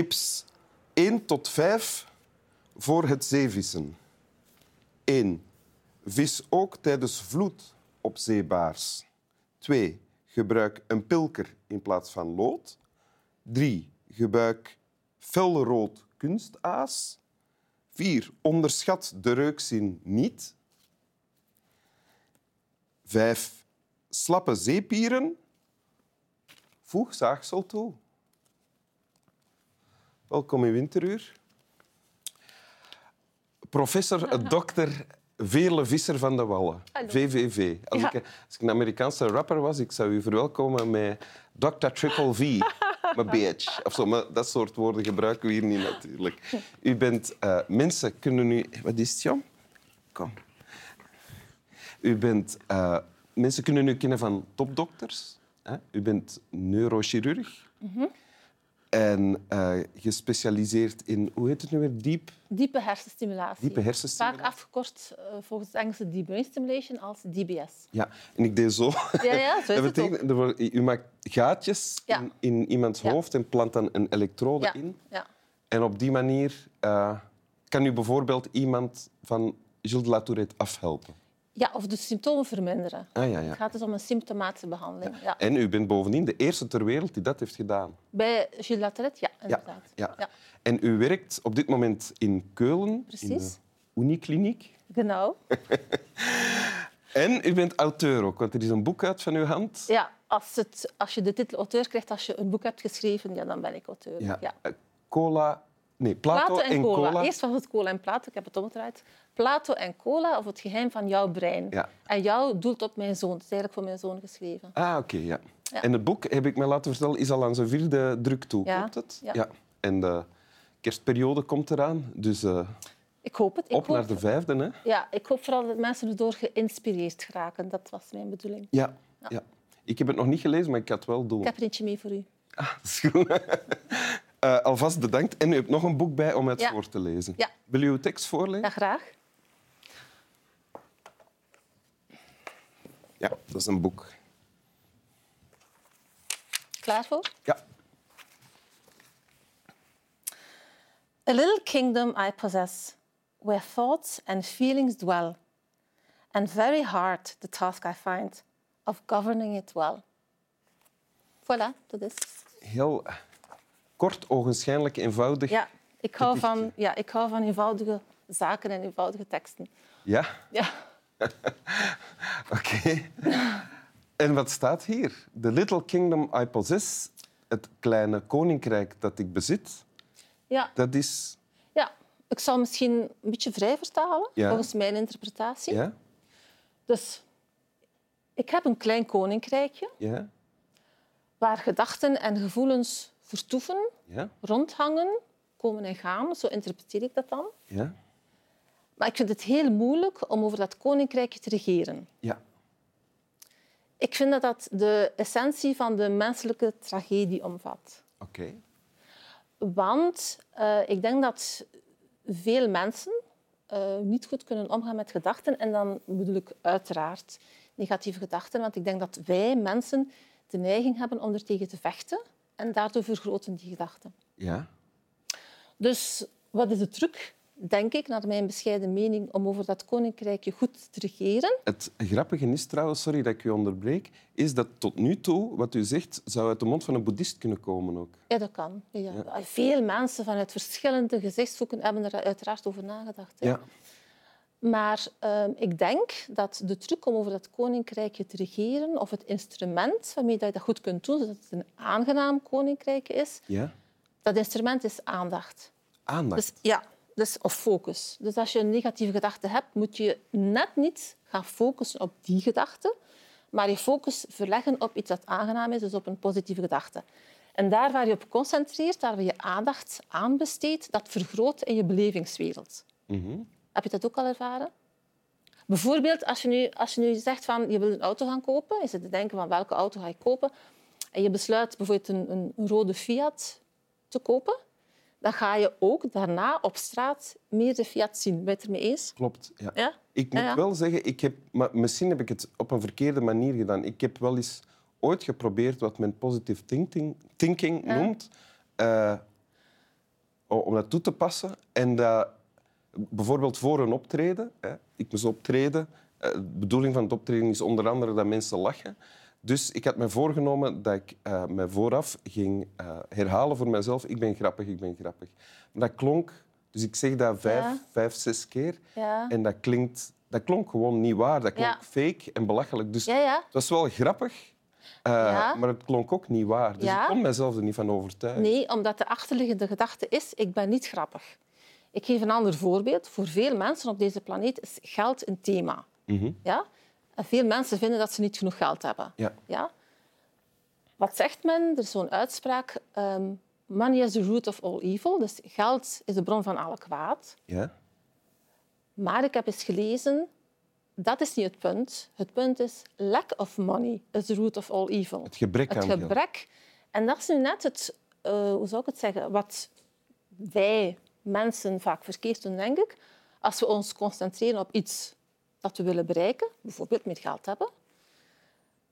Tips 1 tot 5 voor het zeevissen. 1. Vis ook tijdens vloed op zeebaars. 2. Gebruik een pilker in plaats van lood. 3. Gebruik felrood kunstaas. 4. Onderschat de reukzin niet. 5. Slappe zeepieren. Voeg zaagsel toe. Welkom in Winteruur. Professor Dr. Veerle Visser van de Wallen, Hallo. VVV. Als, Ja. ik, als ik een Amerikaanse rapper was, ik zou u verwelkomen met Dr. Triple V, mijn bitch. Of zo, maar dat soort woorden gebruiken we hier niet natuurlijk. U bent... eh, mensen kunnen u... Wat is het, Jan? Kom. U bent... eh, mensen kunnen u kennen van topdokters. Hè? U bent neurochirurg. En eh, gespecialiseerd in, hoe heet het nu weer? Diep, Diepe hersenstimulatie. diepe hersenstimulatie. Vaak afgekort eh, volgens het Engelse deep brain stimulation als DBS. Ja, en ik deed zo. Ja, ja, zo is Dat het ook. betekent, wordt- u maakt gaatjes Ja. in, in iemands Ja. hoofd en plant dan een elektrode Ja, in. ja. En op die manier eh, kan u bijvoorbeeld iemand van Gilles de la Tourette afhelpen. Ja, of de symptomen verminderen. Ah, ja, ja. Het gaat dus om een symptomatische behandeling. Ja. En u bent bovendien de eerste ter wereld die dat heeft gedaan. Bij Gilles Laterette, ja, inderdaad. ja. Ja. En u werkt op dit moment in Keulen, in de Precies. Unikliniek. Genau. En u bent auteur ook, want er is een boek uit van uw hand. Ja, als, het, als je de titel auteur krijgt, als je een boek hebt geschreven, ja, dan ben ik auteur. Ja. Ja. Eh, Cola... Nee, Plato, Plato en cola. cola. Eerst was het cola en Plato, ik heb het omgedraaid. Plato en cola, of het geheim van jouw brein. Ja. En jou doelt op mijn zoon. Het is eigenlijk voor mijn zoon geschreven. Ah, oké, ja. Ja. En het boek, heb ik me laten vertellen, is al aan zijn vierde druk toe. Ja. Klopt het? Ja. En de kerstperiode komt eraan, dus eh, Ik hoop het. Ik op hoop, naar de vijfde. Hè? ja, ik hoop vooral dat mensen erdoor geïnspireerd geraken. Dat was mijn bedoeling. Ja. Ja. Ik heb het nog niet gelezen, maar ik ga het wel doen. Ik heb er eentje mee voor u. Ah, dat is goed. Eh, alvast bedankt. En u hebt nog een boek bij om het Ja. voor te lezen. Ja. Wil u uw tekst voorlezen? Ja, graag. Ja, dat is een boek. Klaar voor? Ja. A little kingdom I possess, where thoughts and feelings dwell, and very hard the task I find of governing it well. Voilà, dat is. Heel kort, ogenschijnlijk, eenvoudig. Ja, ik hou van, ja, ik hou van eenvoudige zaken en eenvoudige teksten. Ja? Ja. Oké. En wat staat hier? The little kingdom I possess, het kleine koninkrijk dat ik bezit, Ja, dat is... ja, ik zal misschien een beetje vrij vertalen, Ja. volgens mijn interpretatie. Ja? Dus ik heb een klein koninkrijkje Ja? waar gedachten en gevoelens vertoeven, Ja? rondhangen, komen en gaan. Zo interpreteer ik dat dan. Ja? Maar ik vind het heel moeilijk om over dat koninkrijkje te regeren. Ja. Ik vind dat dat de essentie van de menselijke tragedie omvat. Oké. Want eh, ik denk dat veel mensen eh, niet goed kunnen omgaan met gedachten. En dan bedoel ik uiteraard negatieve gedachten. Want ik denk dat wij mensen de neiging hebben om er tegen te vechten. En daardoor vergroten die gedachten. Ja? Dus wat is de truc, denk ik, naar mijn bescheiden mening, om over dat koninkrijkje goed te regeren? Het grappige is trouwens, sorry dat ik u onderbreek, is dat tot nu toe, wat u zegt, zou uit de mond van een boeddhist kunnen komen ook. Ja, dat kan. Ja. Veel mensen vanuit verschillende gezichtshoeken hebben er uiteraard over nagedacht. hè. Ja. Maar ehm, ik denk dat de truc om over dat koninkrijkje te regeren, of het instrument waarmee dat je dat goed kunt doen, zodat het een aangenaam koninkrijkje is, Ja? dat instrument is aandacht. Aandacht. Dus, ja, dus, of focus. Dus als je een negatieve gedachte hebt, moet je net niet gaan focussen op die gedachte, maar je focus verleggen op iets dat aangenaam is, dus op een positieve gedachte. En daar waar je op concentreert, daar waar je aandacht aan besteedt, dat vergroot in je belevingswereld. Mhm. Heb je dat ook al ervaren? Bijvoorbeeld, als je nu, als je nu zegt van je wil een auto gaan kopen, je zit te denken van welke auto ga ik kopen, en je besluit bijvoorbeeld een, een rode Fiat te kopen, dan ga je ook daarna op straat meer de Fiat zien. Ben je het ermee eens? Klopt. Ja. Ja? Ik moet Ja, ja. wel zeggen, ik heb, maar misschien heb ik het op een verkeerde manier gedaan. Ik heb wel eens ooit geprobeerd wat men positive thinking, thinking noemt. Eh, om dat toe te passen. En dat, bijvoorbeeld voor een optreden, hè, ik moest optreden. eh, De bedoeling van het optreden is onder andere dat mensen lachen. Dus ik had me voorgenomen dat ik eh, me vooraf ging eh, herhalen voor mezelf. Ik ben grappig, ik ben grappig. Maar dat klonk... Dus ik zeg dat vijf, Ja. vijf zes keer. Ja. En dat, klinkt, dat klonk gewoon niet waar. Dat klonk Ja. fake en belachelijk. Dus het was wel grappig, eh, maar het klonk ook niet waar. Dus ik kon mezelf er niet van overtuigen. Nee, omdat de achterliggende gedachte is, ik ben niet grappig. Ik geef een ander voorbeeld. Voor veel mensen op deze planeet is geld een thema. Mhm. Ja? En veel mensen vinden dat ze niet genoeg geld hebben. Ja. Ja? Wat zegt men? Er is zo'n uitspraak. ehm, money is the root of all evil. Dus geld is de bron van alle kwaad. Ja? Maar ik heb eens gelezen, dat is niet het punt. Het punt is, lack of money is the root of all evil. Het gebrek Het aan geld. gebrek. En dat is nu net het, eh, hoe zou ik het zeggen, wat wij mensen vaak verkeerd doen, denk ik. Als we ons concentreren op iets dat we willen bereiken, bijvoorbeeld meer geld hebben,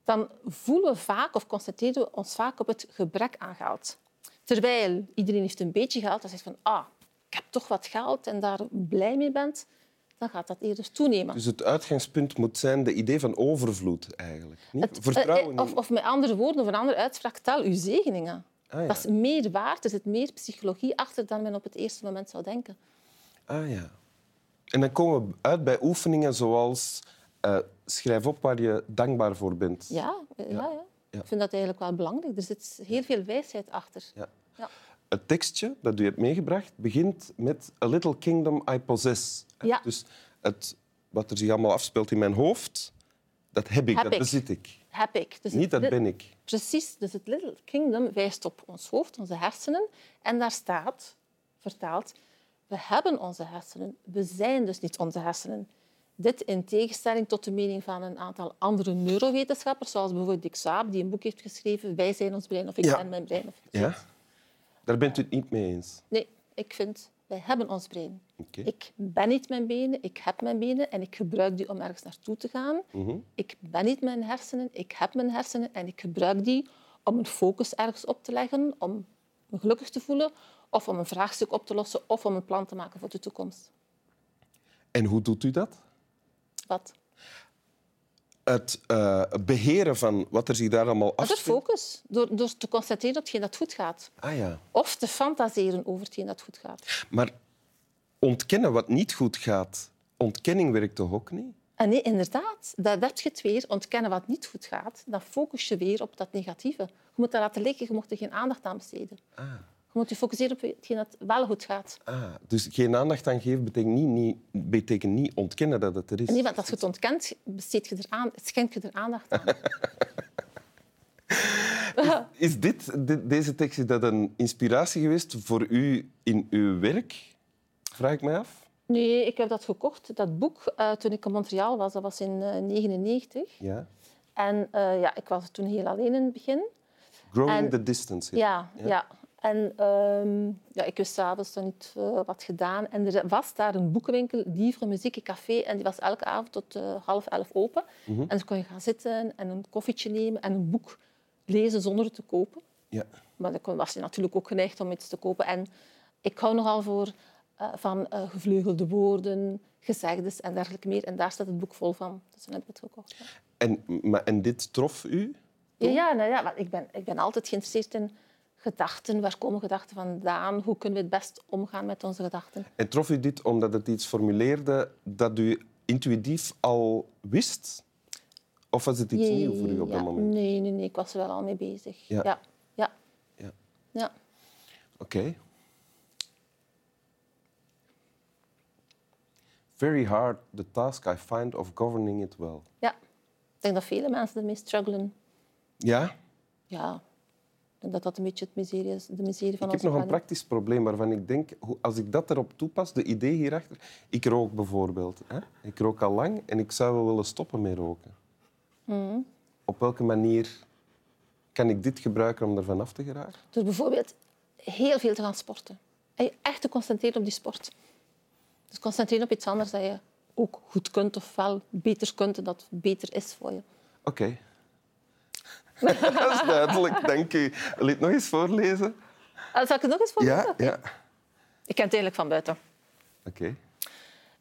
dan voelen we vaak of concentreren we ons vaak op het gebrek aan geld. Terwijl iedereen heeft een beetje geld, dan zegt van ah, ik heb toch wat geld en daar blij mee bent, dan gaat dat eerder toenemen. Dus het uitgangspunt moet zijn de idee van overvloed, eigenlijk. Niet? Het- Vertrouwen eh, of, of met andere woorden, of een andere uitspraak, tel uw zegeningen. Ah, ja. Dat is meer waard, er zit meer psychologie achter dan men op het eerste moment zou denken. Ah ja. En dan komen we uit bij oefeningen zoals eh, schrijf op waar je dankbaar voor bent. Ja, eh, ja. Ja, Ja. ik vind dat eigenlijk wel belangrijk. Er zit heel veel wijsheid achter. Ja. Ja. Het tekstje dat u hebt meegebracht begint met A little kingdom I possess. Ja. Dus het, wat er zich allemaal afspeelt in mijn hoofd, dat heb ik, Heb dat ik. bezit ik. Heb ik. Dus Niet dat ben ik. Precies. Dus het Little Kingdom wijst op ons hoofd, onze hersenen. En daar staat, vertaald, we hebben onze hersenen. We zijn dus niet onze hersenen. Dit in tegenstelling tot de mening van een aantal andere neurowetenschappers, zoals bijvoorbeeld Dick Saab, die een boek heeft geschreven Wij zijn ons brein of Ik Ja. ben mijn brein. Of Ja? Daar bent u het niet mee eens. Nee, ik vind, wij hebben ons brein. Oké. Ik ben niet mijn benen, ik heb mijn benen en ik gebruik die om ergens naartoe te gaan. Mhm. Ik ben niet mijn hersenen, ik heb mijn hersenen en ik gebruik die om een focus ergens op te leggen, om me gelukkig te voelen, of om een vraagstuk op te lossen, of om een plan te maken voor de toekomst. En hoe doet u dat? Wat? Het eh, beheren van wat er zich daar allemaal Dat afspeelt. focus. Door, door te concentreren op hetgeen dat goed gaat. Ah ja. Of te fantaseren over hetgeen dat goed gaat. Maar ontkennen wat niet goed gaat, ontkenning werkt toch ook niet? En nee, inderdaad, dat heb je het weer. Ontkennen wat niet goed gaat, dan focus je weer op dat negatieve. Je moet dat laten liggen, je moet er geen aandacht aan besteden. Ah. Je moet je focussen op hetgeen dat wel goed gaat. Ah, dus geen aandacht aan geven betekent niet, niet, betekent niet ontkennen dat het er is. Niet, want als je het ontkent, besteed je er aan, schenk je er aandacht aan. Is dit, dit- deze tekst is dat een inspiratie geweest voor u in uw werk? Vraag ik mij af. Nee, ik heb dat gekocht, dat boek, eh, toen ik in Montreal was. Dat was in 1999. Ja. En eh, ja, ik was toen heel alleen in het begin. Growing En- the distance. Ja, Ja. ja. En ehm, ja, ik wist s'avonds dan niet eh, wat gedaan. En er was daar een boekenwinkel, Livre Muziek Café. En die was elke avond tot eh, half elf open. Mhm. En dan kon je gaan zitten en een koffietje nemen en een boek lezen zonder het te kopen. Ja. Maar dan was je natuurlijk ook geneigd om iets te kopen. En ik hou nogal voor eh, van gevleugelde woorden, gezegdes en dergelijke meer. En daar staat het boek vol van. Dus dan heb ik het gekocht. ja. En, maar, en dit trof u? Ja, ja, nou ja, ik, ben, ik ben altijd geïnteresseerd in gedachten. Waar komen gedachten vandaan? Hoe kunnen we het best omgaan met onze gedachten? En trof u dit omdat het iets formuleerde dat u intuïtief al wist? Of was het iets nieuws voor u op Ja, dat moment? Nee, nee, nee, ik was er wel al mee bezig. Ja. Ja, ja, Ja. ja. Oké. Very hard the task I find of governing it well. ja. Ik denk dat vele mensen ermee struggelen. Ja? Ja, dat dat een beetje het miserie is, de miserie van Ik heb onze nog een praktisch probleem waarvan ik denk, als ik dat erop toepas, de idee hierachter... Ik rook bijvoorbeeld. Hè? Ik rook al lang en ik zou wel willen stoppen met roken. Mhm. Op welke manier kan ik dit gebruiken om ervan af te geraken? Door bijvoorbeeld heel veel te gaan sporten. En je echt te concentreren op die sport. Dus concentreren op iets anders dat je ook goed kunt of wel beter kunt en dat beter is voor je. Oké. dat is duidelijk, dank u. Wil je het nog eens voorlezen? Ah, Zal ik het nog eens voor Ja, ja. Ik ken het eigenlijk van buiten. Oké.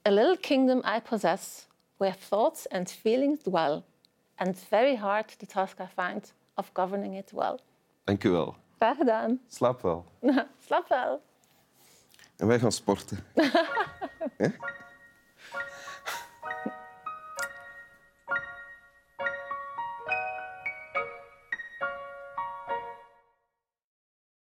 A little kingdom I possess, where thoughts and feelings dwell, and very hard the task I find of governing it well. Dank u wel. Graag gedaan. Slaap wel. Slap wel. En wij gaan sporten.